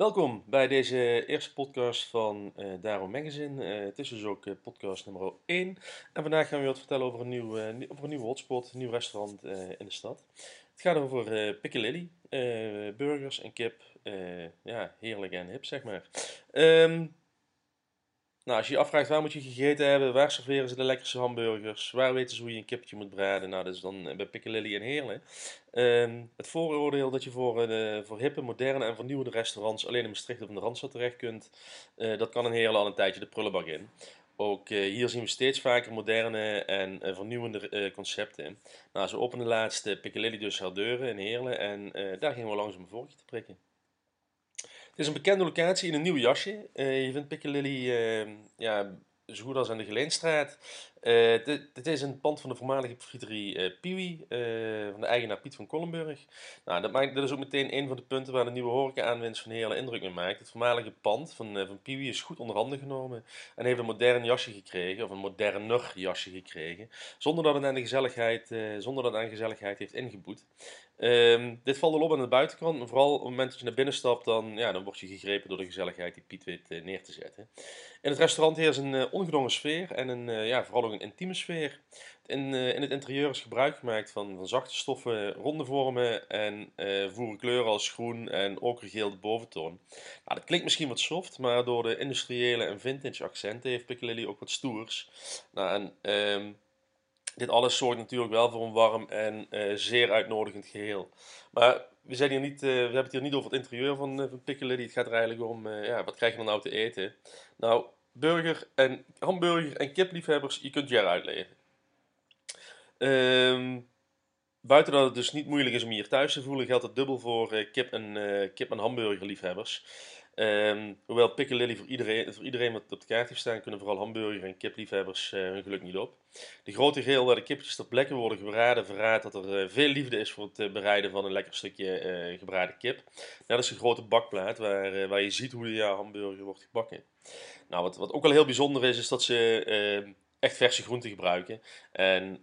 Welkom bij deze eerste podcast van uh, Daro Magazine. Uh, het is dus ook uh, podcast nummer 1. En vandaag gaan we wat vertellen over een nieuw, over een nieuw hotspot, een nieuw restaurant in de stad. Het gaat over Piccadilly, burgers en kip. ja, heerlijk en hip zeg maar. Um, nou, als je je afvraagt waar moet je gegeten hebben, waar serveren ze de lekkerste hamburgers, waar weten ze hoe je een kipje moet braden, nou dat is dan bij Piccadilly en Heerlen. Um, het vooroordeel dat je voor, uh, voor hippe, moderne en vernieuwende restaurants alleen in Maastricht of in de Randstad terecht kunt, uh, dat kan in Heerlen al een tijdje de prullenbak in. Ook hier zien we steeds vaker moderne en vernieuwende concepten. Nou, ze openen laatst Piccadilly dus haar deuren in Heerlen en daar gingen we langzaam een vorkje te prikken. Is een bekende locatie in een nieuw jasje. Uh, je vindt Piccadilly uh, ja, zo goed als aan de Geleenstraat. Uh, dit, is een pand van de voormalige friterie uh, Piwi, uh, van de eigenaar Piet van Kollenburg. Nou, dat, maakt, is ook meteen een van de punten waar de nieuwe horeca-aanwinst van hele indruk mee maakt. Het voormalige pand van, van Piwi is goed onder handen genomen en heeft een modern jasje gekregen, of een moderner jasje gekregen, zonder dat het aan de gezelligheid, zonder dat aan gezelligheid heeft ingeboet. Um, dit valt al op aan de buitenkant, vooral op het moment dat je naar binnen stapt, dan, ja, dan word je gegrepen door de gezelligheid die Piet weet neer te zetten. In het restaurant heerst een ongedwongen sfeer en een, ja, vooral een intieme sfeer. In, uh, in het interieur is gebruik gemaakt van, van zachte stoffen, ronde vormen en uh, voeren kleuren als groen en okergeel de boventoon. Nou, dat klinkt misschien wat soft, maar door de industriële en vintage accenten heeft Piccadilly ook wat stoers. Nou, en um, dit alles zorgt natuurlijk wel voor een warm en uh, zeer uitnodigend geheel. Maar we, zijn hier niet, we hebben het hier niet over het interieur van, van Piccadilly. Het gaat er eigenlijk om, ja, wat krijg je nou te eten? Nou, burger en hamburger en kipliefhebbers, je kunt je eruit leven. Um, buiten dat het dus niet moeilijk is om hier thuis te voelen, geldt het dubbel voor uh, kip- en, uh, kip- en hamburgerliefhebbers. Um, hoewel Piccadilly voor iedereen, voor iedereen wat op de kaart heeft staan, kunnen vooral hamburger- en kipliefhebbers uh, hun geluk niet op. De grote geel waar de kipjes ter plekke worden gebraden verraadt dat er veel liefde is voor het bereiden van een lekker stukje gebraden kip. dat is een grote bakplaat waar, waar je ziet hoe de hamburger wordt gebakken. Nou, wat, wat ook wel heel bijzonder is, is dat ze uh, echt verse groenten gebruiken. En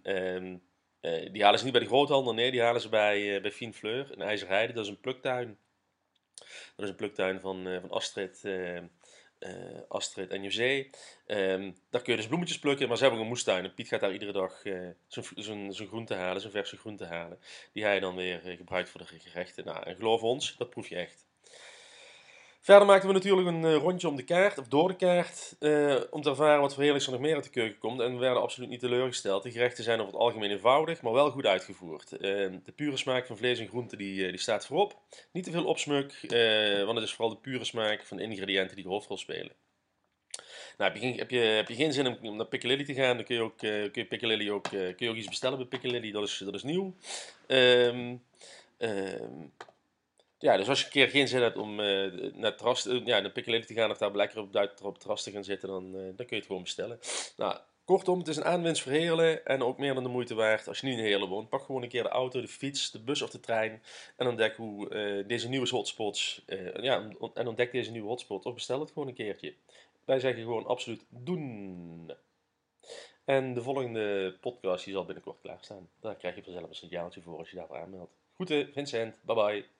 uh, die halen ze niet bij de groothandel, nee, die halen ze bij, uh, bij Fien Fleur in IJzerheide. Dat is een pluktuin. Dat is een pluktuin van, van Astrid, Astrid en José. Um, daar kun je dus bloemetjes plukken, maar ze hebben ook een moestuin. Piet gaat daar iedere dag zijn groente halen, zijn verse groente halen. Die hij dan weer gebruikt voor de gerechten. Nou, en geloof ons, dat proef je echt. Verder maakten we natuurlijk een uh, rondje om de kaart, of door de kaart, uh, om te ervaren wat voor heerlijks er nog meer uit de keuken komt. En we werden absoluut niet teleurgesteld. De gerechten zijn over het algemeen eenvoudig, maar wel goed uitgevoerd. Uh, de pure smaak van vlees en groenten die, die staat voorop. Niet te veel opsmuk, want het is vooral de pure smaak van de ingrediënten die de hoofdrol spelen. Nou, heb, je, heb, je, heb je geen zin om naar Piccadilly te gaan, dan kun je ook, kun je Piccadilly ook, kun je ook iets bestellen bij Piccadilly. Dat is, dat is nieuw. Um, um, ja, dus als je een keer geen zin hebt om uh, naar, het ja, naar Piccadilly te gaan of daar lekker op, op het terras te gaan zitten, dan, uh, dan kun je het gewoon bestellen. Nou, kortom, het is een aanwinst voor Heerlen en ook meer dan de moeite waard. Als je nu in Heerlen woont, pak gewoon een keer de auto, de fiets, de bus of de trein en ontdek hoe deze nieuwe hotspots, ja, en ontdek deze nieuwe hotspot of bestel het gewoon een keertje. Wij zeggen gewoon absoluut doen. En de volgende podcast die zal binnenkort klaarstaan. Daar krijg je vanzelf een signaaltje voor als je daarvoor aanmeldt. Groeten, Vincent. Bye bye.